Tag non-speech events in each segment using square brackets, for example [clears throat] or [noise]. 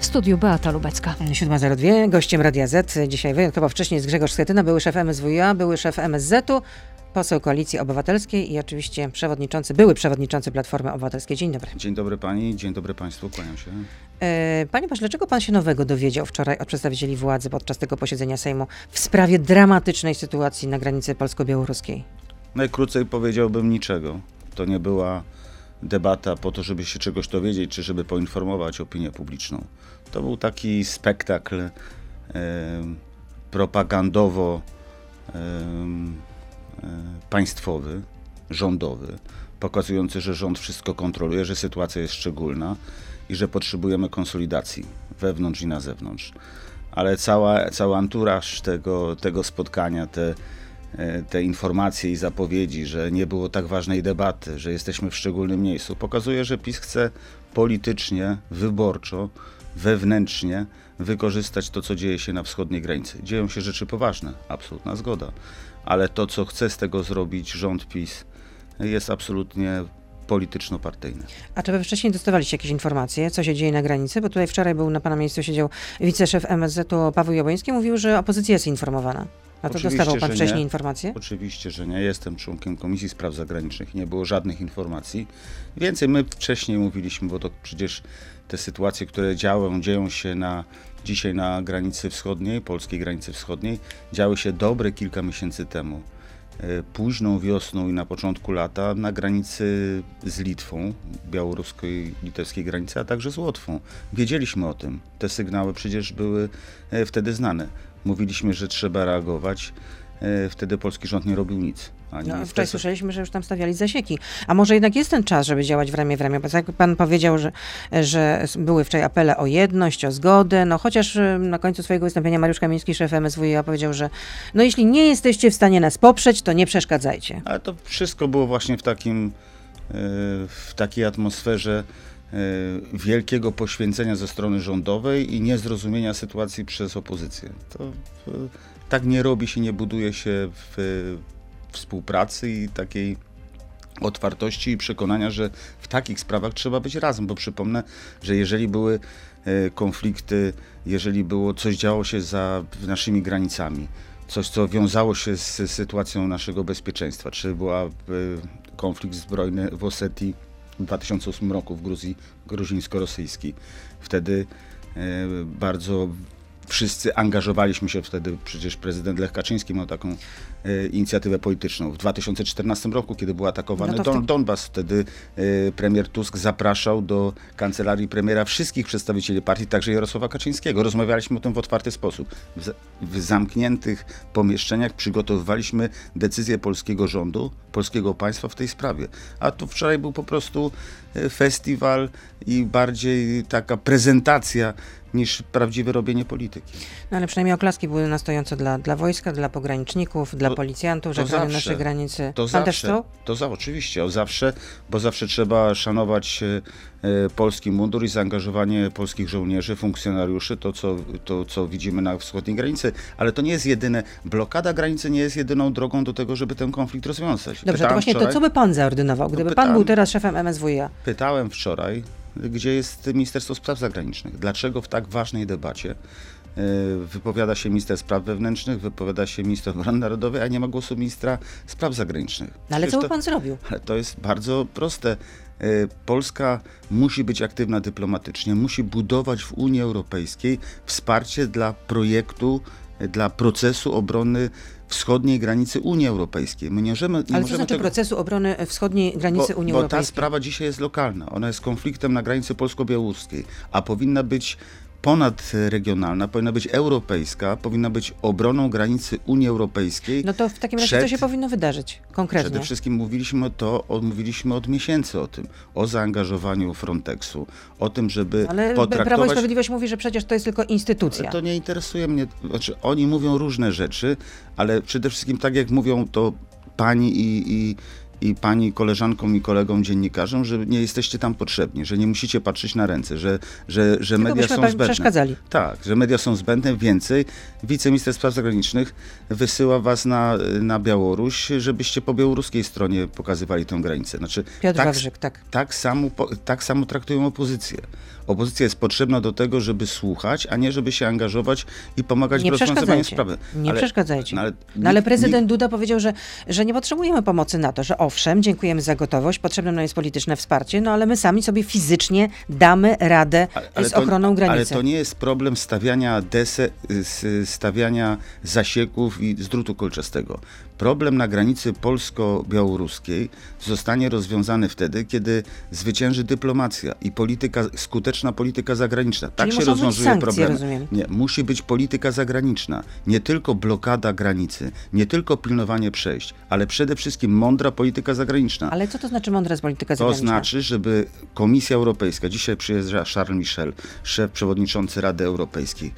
W studiu Beata Lubecka. 7.02, gościem Radia Z. Dzisiaj wyjątkowo wcześniej jest Grzegorz Schetyna, były szef MSWiA, były szef MSZ-u, poseł Koalicji Obywatelskiej i oczywiście przewodniczący, były przewodniczący Platformy Obywatelskiej. Dzień dobry. Dzień dobry pani, dzień dobry państwu, kłaniam się. E, panie pośle, dlaczego pan się nowego dowiedział wczoraj od przedstawicieli władzy podczas tego posiedzenia Sejmu w sprawie dramatycznej sytuacji na granicy polsko-białoruskiej? Najkrócej powiedziałbym niczego. To nie była debata po to, żeby się czegoś dowiedzieć, czy żeby poinformować opinię publiczną. To był taki spektakl propagandowo e, państwowy, rządowy, pokazujący, że rząd wszystko kontroluje, że sytuacja jest szczególna i że potrzebujemy konsolidacji wewnątrz i na zewnątrz. Ale cała, cały anturaż tego, tego spotkania, te E, te informacje i zapowiedzi, że nie było tak ważnej debaty, że jesteśmy w szczególnym miejscu, pokazuje, że PiS chce politycznie, wyborczo, wewnętrznie wykorzystać to, co dzieje się na wschodniej granicy. Dzieją się rzeczy poważne, absolutna zgoda, ale to, co chce z tego zrobić rząd PiS, jest absolutnie polityczno-partyjne. A czy wy wcześniej dostawaliście jakieś informacje, co się dzieje na granicy? Bo tutaj wczoraj był na pana miejscu siedział wiceszef MSZ-u Paweł Jabłoński, mówił, że opozycja jest informowana. A to Oczywiście, dostawał pan wcześniej nie. informacje? Oczywiście, że nie. Jestem członkiem Komisji Spraw Zagranicznych. Nie było żadnych informacji. Więcej my wcześniej mówiliśmy, bo to przecież te sytuacje, które działają, dzieją się na, dzisiaj na granicy wschodniej, polskiej granicy wschodniej, działy się dobre kilka miesięcy temu. E, Późną wiosną i na początku lata na granicy z Litwą, białoruskiej, litewskiej granicy, a także z Łotwą. Wiedzieliśmy o tym. Te sygnały przecież były e, wtedy znane. Mówiliśmy, że trzeba reagować. E, Wtedy polski rząd nie robił nic. Ani No, wczoraj słyszeliśmy, że już tam stawiali zasieki. A może jednak jest ten czas, żeby działać w ramię w ramię? Bo jak pan powiedział, że, że były wczoraj apele o jedność, o zgodę, no chociaż y, na końcu swojego wystąpienia Mariusz Kamiński, szef MSWiA, powiedział, że no jeśli nie jesteście w stanie nas poprzeć, to nie przeszkadzajcie. Ale to wszystko było właśnie w takim, e, w takiej atmosferze e, wielkiego poświęcenia ze strony rządowej i niezrozumienia sytuacji przez opozycję. To e, tak nie robi się, nie buduje się w współpracy i takiej otwartości i przekonania, że w takich sprawach trzeba być razem, bo przypomnę, że jeżeli były e, konflikty, jeżeli było coś działo się za naszymi granicami, coś co wiązało się z sytuacją naszego bezpieczeństwa, czy była e, konflikt zbrojny w Osetii w 2008 roku w Gruzji gruzińsko-rosyjski. Wtedy e, bardzo wszyscy angażowaliśmy się wtedy, przecież prezydent Lech Kaczyński miał taką inicjatywę polityczną. W 2014 roku, kiedy był atakowany No Don, Donbas, wtedy e, premier Tusk zapraszał do kancelarii premiera wszystkich przedstawicieli partii, także Jarosława Kaczyńskiego. Rozmawialiśmy o tym w otwarty sposób. W, w zamkniętych pomieszczeniach przygotowywaliśmy decyzję polskiego rządu, polskiego państwa w tej sprawie. A tu wczoraj był po prostu e, festiwal i bardziej taka prezentacja niż prawdziwe robienie polityki. No ale przynajmniej oklaski były na stojąco dla, dla wojska, dla pograniczników, dla policjantów, że to zawsze. nasze granice. To pan zawsze, też to? to za, oczywiście, o zawsze, bo zawsze trzeba szanować e, e, polski mundur i zaangażowanie polskich żołnierzy, funkcjonariuszy, to co, to co widzimy na wschodniej granicy, ale to nie jest jedyne, blokada granicy nie jest jedyną drogą do tego, żeby ten konflikt rozwiązać. Dobrze, to Pytałem właśnie to, wczoraj- co by pan zaordynował, gdyby pan pytałem- był teraz szefem MSWiA? Pytałem wczoraj, gdzie jest Ministerstwo Spraw Zagranicznych. Dlaczego w tak ważnej debacie wypowiada się minister spraw wewnętrznych, wypowiada się minister obrony narodowej, a nie ma głosu ministra spraw zagranicznych. No ale Przecież co by to- pan zrobił? ale to jest bardzo proste. E, Polska musi być aktywna dyplomatycznie, musi budować w Unii Europejskiej wsparcie dla projektu, e, dla procesu obrony wschodniej granicy Unii Europejskiej. My nie możemy, nie Ale co znaczy tego... procesu obrony wschodniej granicy Bo, Unii bo ta Europejskiej? sprawa dzisiaj jest lokalna. Ona jest konfliktem na granicy polsko-białoruskiej, a powinna być ponadregionalna, powinna być europejska, powinna być obroną granicy Unii Europejskiej. No to w takim razie przed- co się powinno wydarzyć konkretnie? Przede wszystkim mówiliśmy to, mówiliśmy od miesięcy o tym, o zaangażowaniu Frontexu, o tym, żeby Ale Prawo i potraktować... Sprawiedliwość mówi, że przecież to jest tylko instytucja. To nie interesuje mnie, znaczy oni mówią różne rzeczy, ale przede wszystkim tak jak mówią to pani i, i, i pani koleżankom i kolegom dziennikarzom, że nie jesteście tam potrzebni, że nie musicie patrzeć na ręce, że, że, że Tylko media są zbędne. przeszkadzali. Tak, że media są zbędne. Więcej, wiceminister spraw zagranicznych wysyła was na, na Białoruś, żebyście po białoruskiej stronie pokazywali tę granicę. Znaczy, Piotr tak, Wawrzyk, tak. tak samo, tak samo traktują opozycję. Opozycja jest potrzebna do tego, żeby słuchać, a nie żeby się angażować i pomagać Nie w rozwiązywaniu sprawy. Nie przeszkadzajcie. no ale No ale prezydent nikt- Duda powiedział, że, że nie potrzebujemy pomocy NATO, że owszem, dziękujemy za gotowość, potrzebne nam jest polityczne wsparcie, no ale my sami sobie fizycznie damy radę Ale- z ochroną granicy. Ale to nie jest problem stawiania dese, s- stawiania zasieków i z drutu kolczastego. Problem na granicy polsko-białoruskiej zostanie rozwiązany wtedy, kiedy zwycięży dyplomacja i polityka, skuteczna polityka zagraniczna. Tak Czyli się muszą być rozwiązuje problem. Nie, musi być polityka zagraniczna. Nie tylko blokada granicy, nie tylko pilnowanie przejść, ale przede wszystkim mądra polityka zagraniczna. Ale co to znaczy mądra polityka To zagraniczna? znaczy, żeby Komisja Europejska, dzisiaj przyjeżdża Charles Michel, szef przewodniczący Rady Europejskiej.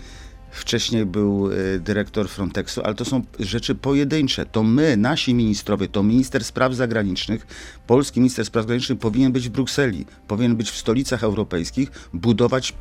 Wcześniej był e, dyrektor Frontexu, ale to są rzeczy pojedyncze. To my, nasi ministrowie, to minister spraw zagranicznych, polski minister spraw zagranicznych powinien być w Brukseli, powinien być w stolicach europejskich, budować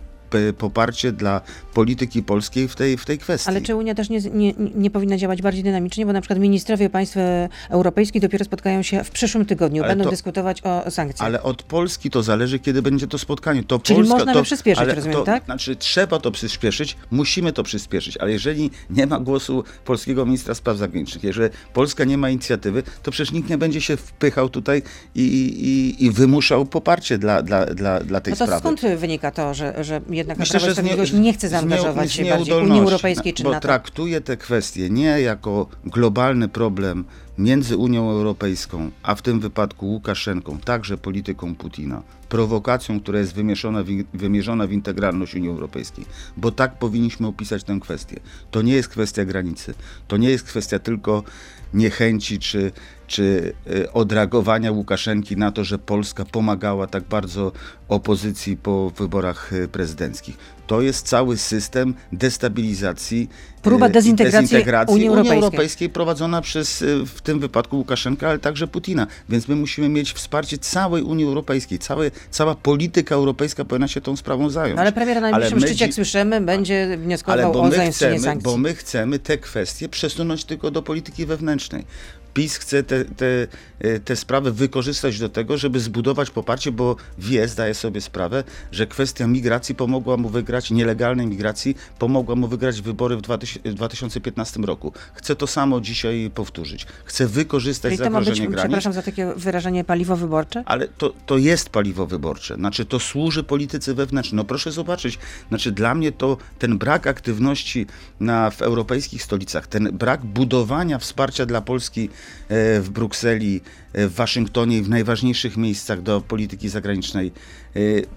poparcie dla polityki polskiej w tej, w tej kwestii. Ale czy Unia też nie, nie, nie powinna działać bardziej dynamicznie, bo na przykład ministrowie państw e, europejskich dopiero spotkają się w przyszłym tygodniu, Ale będą to- dyskutować o sankcjach. Ale od Polski to zależy, kiedy będzie to spotkanie. To Czyli Polska, można to, przyspieszyć, ale rozumiem, to, tak? Znaczy, trzeba to przyspieszyć, musimy to przyspieszyć, ale jeżeli nie ma głosu polskiego ministra spraw zagranicznych, jeżeli Polska nie ma inicjatywy, to przecież nikt nie będzie się wpychał tutaj i, i, i wymuszał poparcie dla, dla, dla, dla tej No to sprawy. skąd wynika to, że, że jednak Myślę, Prawo i że z nie- nie chce zaangażować się bardziej Unii Europejskiej czy bo NATO? traktuje te kwestie nie jako globalny problem między Unią Europejską, a w tym wypadku Łukaszenką, także polityką Putina, prowokacją, która jest wymierzona w, wymierzona w integralność Unii Europejskiej, bo tak powinniśmy opisać tę kwestię. To nie jest kwestia granicy, to nie jest kwestia tylko niechęci czy, czy y, odreagowania Łukaszenki na to, że Polska pomagała tak bardzo opozycji po wyborach y, prezydenckich. To jest cały system destabilizacji, Próba y, i dezintegracji dezintegracji Unii Europejskiej. Europejskiej prowadzona przez w tym wypadku Łukaszenka, ale także Putina. Więc my musimy mieć wsparcie całej Unii Europejskiej. Całe, cała polityka europejska powinna się tą sprawą zająć. No ale premier na najbliższym Ale szczycie, jak słyszymy, będzie ale wnioskował bo o my, chcemy, sankcji. bo my chcemy te kwestie przesunąć tylko do polityki wewnętrznej. PiS chce te, te, e, te sprawy wykorzystać do tego, żeby zbudować poparcie, bo wie, zdaje sobie sprawę, że kwestia migracji pomogła mu wygrać, nielegalnej migracji, pomogła mu wygrać wybory w 2000 w 2015 roku. Chce to samo dzisiaj powtórzyć. Chce wykorzystać Czyli to ma być, zagrożenie granic. przepraszam za takie wyrażenie, paliwo wyborcze? Ale to, to jest paliwo wyborcze, znaczy to służy polityce wewnętrznej. No proszę zobaczyć, znaczy dla mnie to ten brak aktywności na, w europejskich stolicach, ten brak budowania wsparcia dla Polski w Brukseli, e, w Waszyngtonie i w najważniejszych miejscach do polityki zagranicznej e,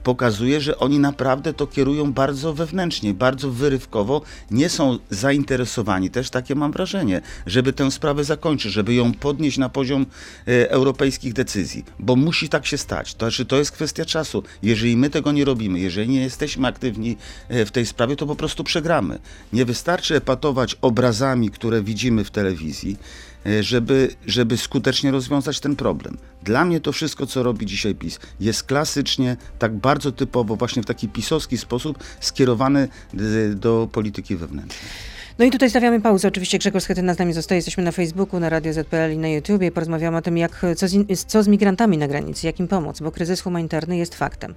pokazuje, że oni naprawdę to kierują bardzo wewnętrznie, bardzo wyrywkowo, nie są zainteresowani, też takie mam wrażenie, żeby tę sprawę zakończyć, żeby ją podnieść na poziom e, europejskich decyzji, bo musi tak się stać. To znaczy, to jest kwestia czasu. Jeżeli my tego nie robimy, jeżeli nie jesteśmy aktywni e, w tej sprawie, to po prostu przegramy. Nie wystarczy epatować obrazami, które widzimy w telewizji, żeby, żeby skutecznie rozwiązać ten problem. Dla mnie to wszystko, co robi dzisiaj PiS, jest klasycznie, tak bardzo typowo, właśnie w taki pisowski sposób skierowany d- do polityki wewnętrznej. No i tutaj stawiamy pauzę. Oczywiście Grzegorz Schetyna z nami zostaje. Jesteśmy na Facebooku, na Radio ZPL i na YouTubie. Porozmawiamy o tym, jak, co, z, co z migrantami na granicy, jak im pomóc, bo kryzys humanitarny jest faktem.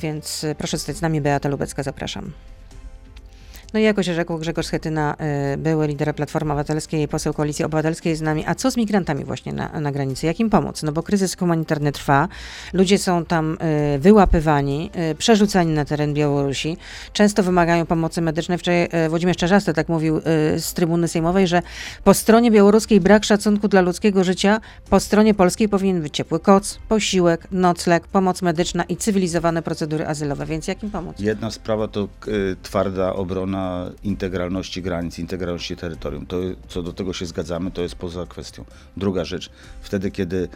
Więc y, proszę zostać z nami. Beata Lubecka, zapraszam. No i jako się rzekł, Grzegorz Schetyna, y, były lider Platformy Obywatelskiej, poseł Koalicji Obywatelskiej z nami. A co z migrantami właśnie na, na granicy? Jak im pomóc? No bo kryzys humanitarny trwa, ludzie są tam y, wyłapywani, y, przerzucani na teren Białorusi, często wymagają pomocy medycznej. Wczoraj Włodzimierz Czarzasty tak mówił z trybuny sejmowej, że po stronie białoruskiej brak szacunku dla ludzkiego życia, po stronie polskiej powinien być ciepły koc, posiłek, nocleg, pomoc medyczna i cywilizowane procedury azylowe. Więc jak im pomóc? Jedna sprawa to twarda obrona integralności granic, integralności terytorium. To, co do tego się zgadzamy, to jest poza kwestią. Druga rzecz, wtedy kiedy,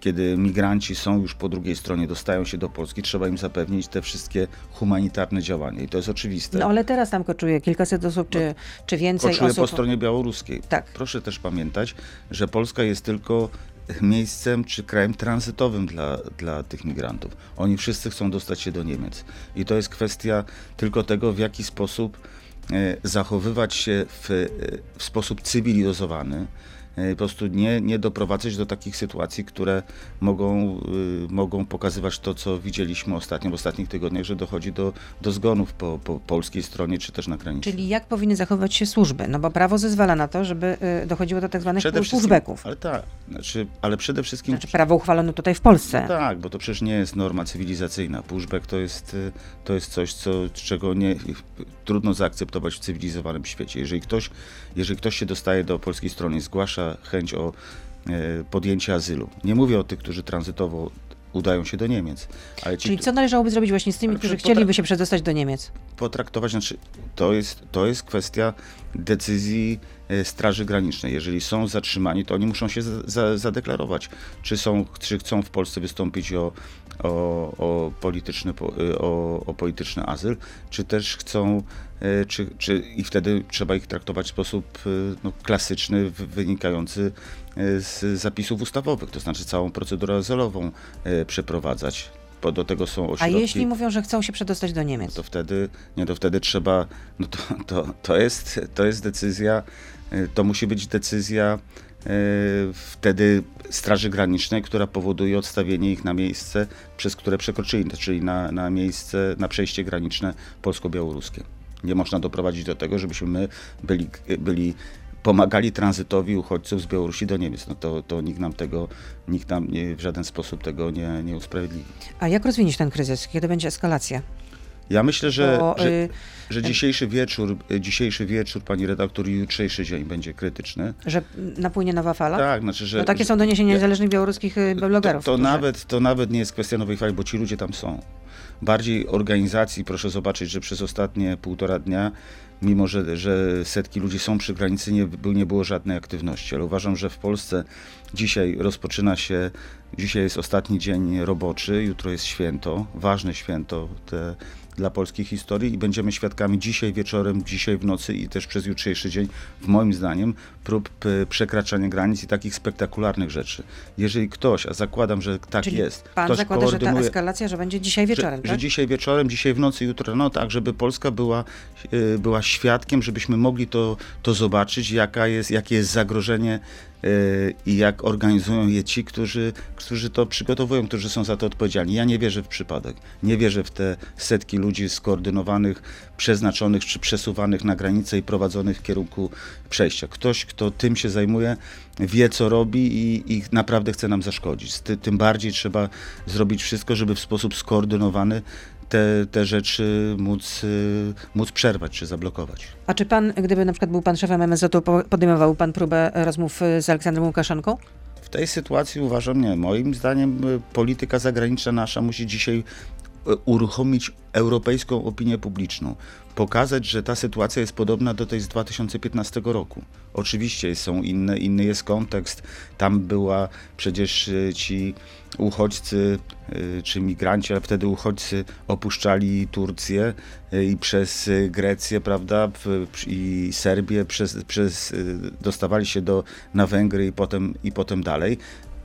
kiedy migranci są już po drugiej stronie, dostają się do Polski, trzeba im zapewnić te wszystkie humanitarne działania. I to jest oczywiste. No ale teraz tam koczuje kilkaset osób, czy, czy więcej Poczuję osób. po stronie białoruskiej. Tak. Proszę też pamiętać, że Polska jest tylko miejscem czy krajem tranzytowym dla, dla tych migrantów. Oni wszyscy chcą dostać się do Niemiec. I to jest kwestia tylko tego, w jaki sposób zachowywać się w, e, w sposób cywilizowany, po prostu nie, nie doprowadzać do takich sytuacji, które mogą, y, mogą pokazywać to, co widzieliśmy ostatnio, w ostatnich tygodniach, że dochodzi do, do zgonów po, po polskiej stronie, czy też na granicy. Czyli jak powinny zachowywać się służby? No bo prawo zezwala na to, żeby y, dochodziło do tak zwanych pushbacków. Ale tak, znaczy, ale przede wszystkim... Znaczy prawo uchwalono tutaj w Polsce. No tak, bo to przecież nie jest norma cywilizacyjna. Pushback to jest, y, to jest coś, co, czego nie, trudno zaakceptować w cywilizowanym świecie. Jeżeli ktoś, jeżeli ktoś się dostaje do polskiej strony, zgłasza chęć o e, podjęcie azylu. Nie mówię o tych, którzy tranzytowo udają się do Niemiec. Ale ci, Czyli co należałoby zrobić właśnie z tymi, którzy chcieliby się przedostać do Niemiec? Potraktować, znaczy to jest, to jest kwestia decyzji e, Straży Granicznej. Jeżeli są zatrzymani, to oni muszą się za, za, zadeklarować, czy, są, czy chcą w Polsce wystąpić o, o, o, polityczny, e, o, o polityczny azyl, czy też chcą E, czy, czy, i wtedy trzeba ich traktować w sposób e, no, klasyczny, wynikający z zapisów ustawowych, to znaczy całą procedurę azylową przeprowadzać. Bo do tego są ośrodki. A jeśli mówią, że chcą się przedostać do Niemiec? No to wtedy, nie, to wtedy trzeba, no to, to, to, jest, to jest decyzja, to musi być decyzja wtedy Straży Granicznej, która powoduje odstawienie ich na miejsce, przez które przekroczyli, czyli na, na miejsce, na przejście graniczne polsko-białoruskie. Nie można doprowadzić do tego, żebyśmy my byli, byli pomagali tranzytowi uchodźców z Białorusi do Niemiec. No to, to nikt nam tego, nikt nam nie, w żaden sposób tego nie, nie usprawiedliwi. A jak rozwiniesz ten kryzys? Kiedy będzie eskalacja? Ja myślę, że, Bo, że, y, że, dzisiejszy wieczór, dzisiejszy wieczór, pani redaktor, i jutrzejszy dzień będzie krytyczny. Że napłynie nowa fala? Tak, znaczy, że... No takie są doniesienia ja, niezależnych białoruskich y, blogerów. To, to nawet, to nawet nie jest kwestia nowej fali, bo ci ludzie tam są bardziej organizacji. Proszę zobaczyć, że przez ostatnie półtora dnia, mimo że, że setki ludzi są przy granicy, nie, nie było żadnej aktywności. Ale uważam, że w Polsce dzisiaj rozpoczyna się, dzisiaj jest ostatni dzień roboczy, jutro jest święto, ważne święto. Te, dla polskiej historii i będziemy świadkami dzisiaj wieczorem, dzisiaj w nocy i też przez jutrzejszy dzień, w moim zdaniem, prób przekraczania granic i takich spektakularnych rzeczy. Jeżeli ktoś, a zakładam, że tak Czyli jest, pan ktoś zakłada, że ta eskalacja, że będzie dzisiaj wieczorem, że, tak? że dzisiaj wieczorem, dzisiaj w nocy, jutro, no tak, żeby Polska była, y, była świadkiem, żebyśmy mogli to, to zobaczyć, jaka jest, jakie jest zagrożenie i jak organizują je ci, którzy, którzy to przygotowują, którzy są za to odpowiedzialni. Ja nie wierzę w przypadek. Nie wierzę w te setki ludzi skoordynowanych, przeznaczonych czy przesuwanych na granicę i prowadzonych w kierunku przejścia. Ktoś, kto tym się zajmuje, wie co robi i, i naprawdę chce nam zaszkodzić. Tym bardziej trzeba zrobić wszystko, żeby w sposób skoordynowany te, te rzeczy móc, y, móc przerwać czy zablokować. A czy pan, gdyby na przykład był pan szefem MSZ-u, podejmował pan próbę rozmów y, z Aleksandrem Łukaszenką? W tej sytuacji uważam nie. Moim zdaniem y, polityka zagraniczna nasza musi dzisiaj uruchomić europejską opinię publiczną, pokazać, że ta sytuacja jest podobna do tej z 2015 roku. Oczywiście są inne, inny jest kontekst. Tam była przecież ci uchodźcy czy migranci, ale wtedy uchodźcy opuszczali Turcję i przez Grecję, prawda, i Serbię, przez, przez, dostawali się do, na Węgry i potem, i potem dalej.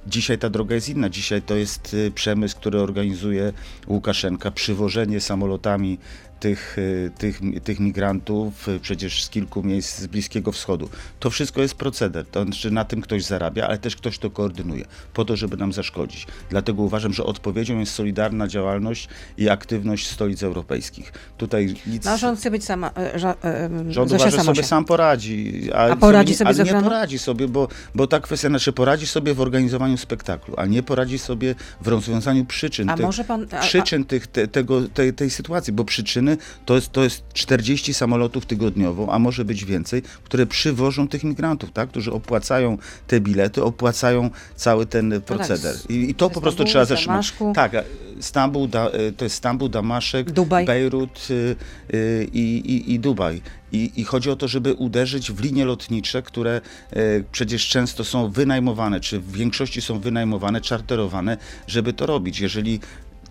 Dzisiaj ta droga jest inna. Dzisiaj to jest y, przemysł, który organizuje Łukaszenka, przywożenie samolotami tych, y, tych, tych migrantów y, przecież z kilku miejsc z Bliskiego Wschodu. To wszystko jest proceder, to znaczy na tym ktoś zarabia, ale też ktoś to koordynuje, po to, żeby nam zaszkodzić. Dlatego uważam, że odpowiedzią jest solidarna działalność i aktywność stolic europejskich. Tutaj nic... No, rząd chce być sama, że, e, rząd uważa, że sobie sam poradzi. A, a poradzi sobie, sobie ale nie poradzi sobie, bo, bo ta kwestia, znaczy poradzi sobie w organizowaniu spektaklu, a nie poradzi sobie w rozwiązaniu przyczyn, a tych, pan, a, przyczyn tych, te, tego, tej, tej sytuacji, bo przyczyny to jest, to jest 40 samolotów tygodniowo, a może być więcej, które przywożą tych migrantów, tak? którzy opłacają te bilety, opłacają cały ten proceder. I, i to po prostu trzeba zatrzymać. Tak, Stambuł, da, e, to jest Stambuł, Damaszek, Dubaj. Bejrut y, y, i, i Dubaj. I, I, chodzi o to, żeby uderzyć w linie lotnicze, które y, przecież często są wynajmowane, czy w większości są wynajmowane, czarterowane, żeby to robić. Jeżeli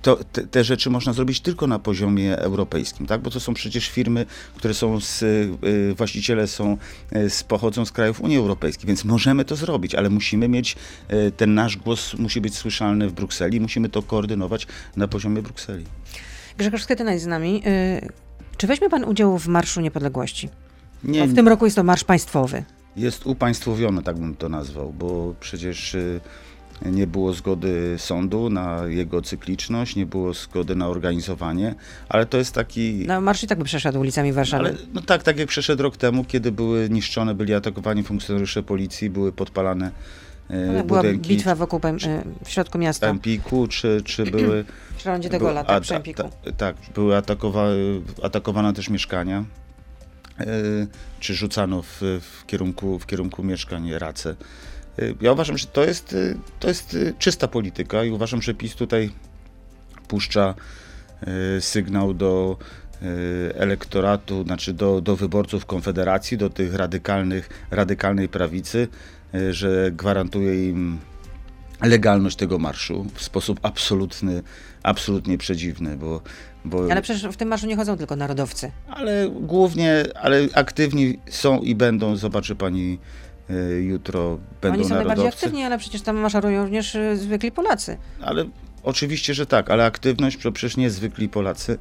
to, te, te, rzeczy można zrobić tylko na poziomie europejskim, tak? bo to są przecież firmy, które są z, y, właściciele są y, z, pochodzą z krajów Unii Europejskiej, więc możemy to zrobić, ale musimy mieć, y, ten nasz głos musi być słyszalny w Brukseli, musimy to koordynować na poziomie Brukseli. Grzegorz Schetyna jest z nami. Czy weźmie pan udział w Marszu Niepodległości? Nie. w tym roku jest to marsz państwowy. Jest upaństwowiony, tak bym to nazwał, bo przecież nie było zgody sądu na jego cykliczność, nie było zgody na organizowanie, ale to jest taki... No marsz i tak by przeszedł ulicami Warszawy. Ale, no tak, tak jak przeszedł rok temu, kiedy były niszczone, byli atakowani funkcjonariusze policji, były podpalane e, Była budynki, bitwa wokół e, w środku miasta. W Empiku, czy, czy [clears throat] były... W rondzie de Gola, tak, przy Empiku. Ta, tak, były atakowa, atakowane też mieszkania, e, czy rzucano w, w, kierunku, w kierunku mieszkań race. Y, ja uważam, że to jest, y, to jest y, czysta polityka i uważam, że PiS tutaj puszcza sygnał do elektoratu, znaczy do, do wyborców Konfederacji, do tych radykalnych, radykalnej prawicy, że gwarantuje im legalność tego marszu w sposób absolutny, absolutnie przedziwny, bo, bo... Ale przecież w tym marszu nie chodzą tylko narodowcy. Ale głównie, ale aktywni są i będą, zobaczy pani jutro będą Oni są narodowcy. najbardziej aktywni, ale przecież tam maszerują również y, zwykli Polacy. Ale oczywiście, że tak, ale aktywność, przecież nie zwykli Polacy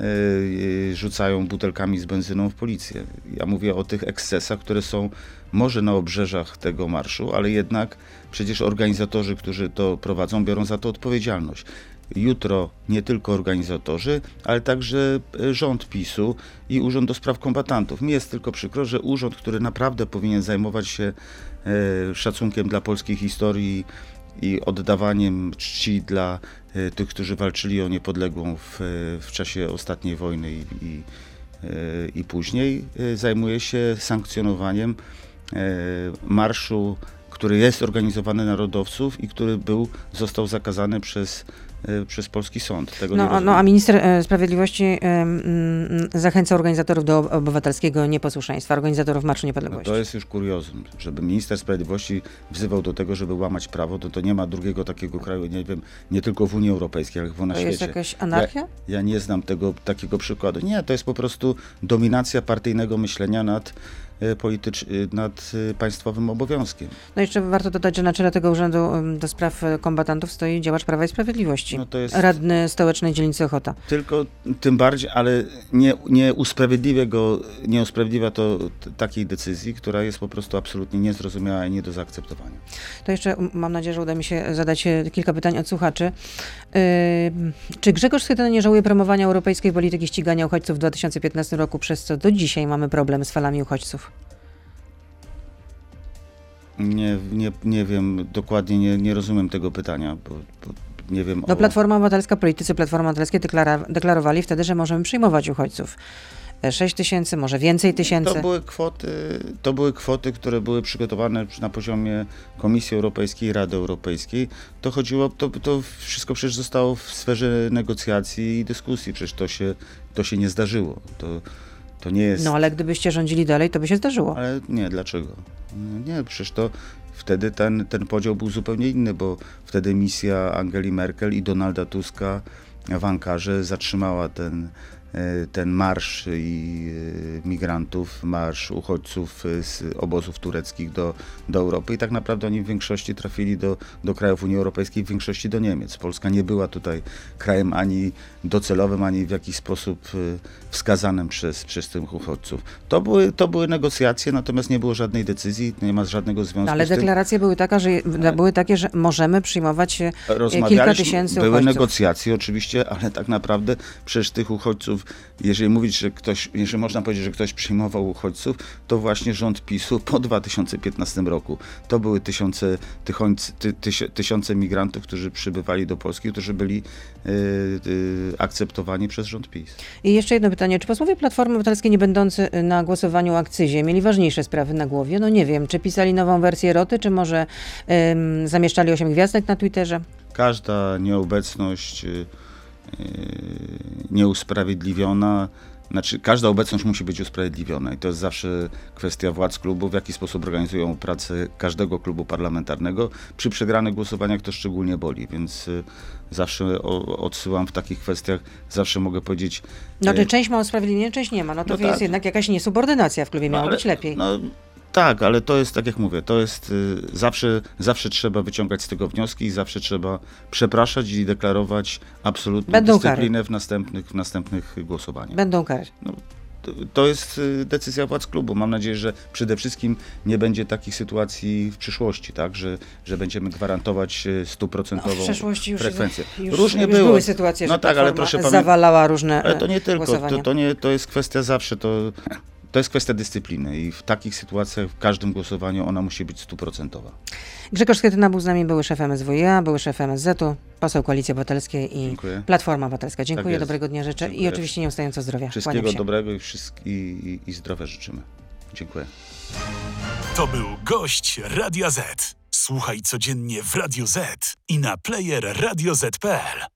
yy, rzucają butelkami z benzyną w policję. Ja mówię o tych ekscesach, które są może na obrzeżach tego marszu, ale jednak przecież organizatorzy, którzy to prowadzą, biorą za to odpowiedzialność jutro nie tylko organizatorzy, ale także e, rząd PiSu i Urząd do Spraw Kombatantów. Mi jest tylko przykro, że urząd, który naprawdę powinien zajmować się e, szacunkiem dla polskiej historii i oddawaniem czci dla e, tych, którzy walczyli o niepodległą w, w czasie ostatniej wojny i, i, i później, zajmuje się sankcjonowaniem marszu który jest organizowany narodowców i który był, został zakazany przez Y, przez polski sąd. Tego no, no, a minister e, sprawiedliwości zachęca organizatorów do obywatelskiego nieposłuszeństwa, organizatorów Marszu Niepodległości. No to jest już kuriozum, żeby minister sprawiedliwości wzywał do tego, żeby łamać prawo, to, to nie ma drugiego takiego kraju, nie wiem, nie tylko w Unii Europejskiej, ale w na to świecie. To jest jakaś anarchia? Ja, ja, nie znam tego takiego przykładu. Nie, to jest po prostu dominacja partyjnego myślenia nad politycz, y, nad y, państwowym obowiązkiem. No jeszcze warto dodać, że na czele tego urzędu do spraw kombatantów stoi działacz Prawa i Sprawiedliwości, no radny stołecznej dzielnicy Ochota. Tylko tym bardziej, ale nie, nie usprawiedliwia go, nie usprawiedliwia to takiej decyzji, która jest po prostu absolutnie niezrozumiała i nie do zaakceptowania. To jeszcze mam nadzieję, że uda mi się zadać kilka pytań od słuchaczy. Czy Grzegorz Schetyna nie żałuje promowania europejskiej polityki ścigania uchodźców w 2015 roku, przez co do dzisiaj mamy problem z falami uchodźców? Nie, nie, nie wiem, dokładnie nie, nie rozumiem tego pytania, bo, bo nie wiem. No, o... Platforma Obywatelska, politycy Platformy Obywatelskiej deklara, deklarowali wtedy, że możemy przyjmować uchodźców. 6 e, tysięcy, może więcej tysięcy. To były, kwoty, to były kwoty, które były przygotowane na poziomie Komisji Europejskiej i Rady Europejskiej. To chodziło, to, to wszystko przecież zostało w sferze negocjacji i dyskusji, przecież to się, to się nie zdarzyło. To, to nie jest... No ale gdybyście rządzili dalej, to by się zdarzyło. Ale nie, dlaczego? Nie, przecież to wtedy ten, ten podział był zupełnie inny, bo wtedy misja Angeli Merkel i Donalda Tuska w Ankarze zatrzymała ten, ten marsz i e, migrantów, marsz uchodźców z obozów tureckich do, do Europy i tak naprawdę oni w większości trafili do, do krajów Unii Europejskiej, w większości do Niemiec. Polska nie była tutaj krajem ani docelowym, ani w jakiś sposób e, wskazanym przez, przez tych uchodźców. To były, to były negocjacje, natomiast nie było żadnej decyzji, nie ma żadnego związku Ale z tym. deklaracje były, taka, że, były takie, że możemy przyjmować kilka tysięcy Były uchodźców. negocjacje oczywiście, ale tak naprawdę przez tych uchodźców jeżeli mówić, że ktoś, jeżeli można powiedzieć, że ktoś przyjmował uchodźców, to właśnie rząd PiSu po 2015 roku. To były tysiące, tysiące, tysiące migrantów, którzy przybywali do Polski, którzy byli y, y, akceptowani przez rząd PiS. I jeszcze jedno pytanie. Czy posłowie Platformy Obywatelskiej nie będący na głosowaniu o akcyzie mieli ważniejsze sprawy na głowie? No nie wiem, czy pisali nową wersję roty, czy może zamieszczali osiem gwiazdek na Twitterze? Każda nieobecność y, nieusprawiedliwiona Znaczy, każda obecność musi być usprawiedliwiona i to jest zawsze kwestia władz klubu, w jaki sposób organizują pracę każdego klubu parlamentarnego. Przy przegranych głosowaniach to szczególnie boli, więc y, zawsze o, odsyłam w takich kwestiach, zawsze mogę powiedzieć... No, y, czy część ma usprawiedliwienie, część nie ma. No to No jest tak. jednak jakaś niesubordynacja w klubie, No, miało ale- być lepiej. No, tak, ale to jest, tak jak mówię, to jest y, zawsze, zawsze trzeba wyciągać z tego wnioski i zawsze trzeba przepraszać i deklarować absolutną Będą dyscyplinę w następnych, w następnych głosowaniach. Będą kary. To- To jest y, decyzja władz klubu. Mam nadzieję, że przede wszystkim nie będzie takich sytuacji w przyszłości, tak, że, że będziemy gwarantować y, stuprocentową No, w przeszłości już, frekwencję. już, Różnie już było. były sytuacje, No że tak, ale proszę zawalała różne Ale to nie e, tylko, to, to, nie, to jest kwestia zawsze, to, to jest kwestia dyscypliny i w takich sytuacjach w każdym głosowaniu ona musi być stuprocentowa. Grzegorz Schetyna był z nami, były szef MSWiA, były szef MSZ-u, poseł Koalicji Obywatelskiej i Dziękuję. Platforma Obywatelska. Dziękuję, jest. dobrego dnia życzę i Dziękuję. oczywiście nieustająco zdrowia. Wszystkiego dobrego i, wszystk- i, i, i zdrowia życzymy. Dziękuję. To był gość Radia Z. Słuchaj codziennie w Radio Z i na player radioz.pl.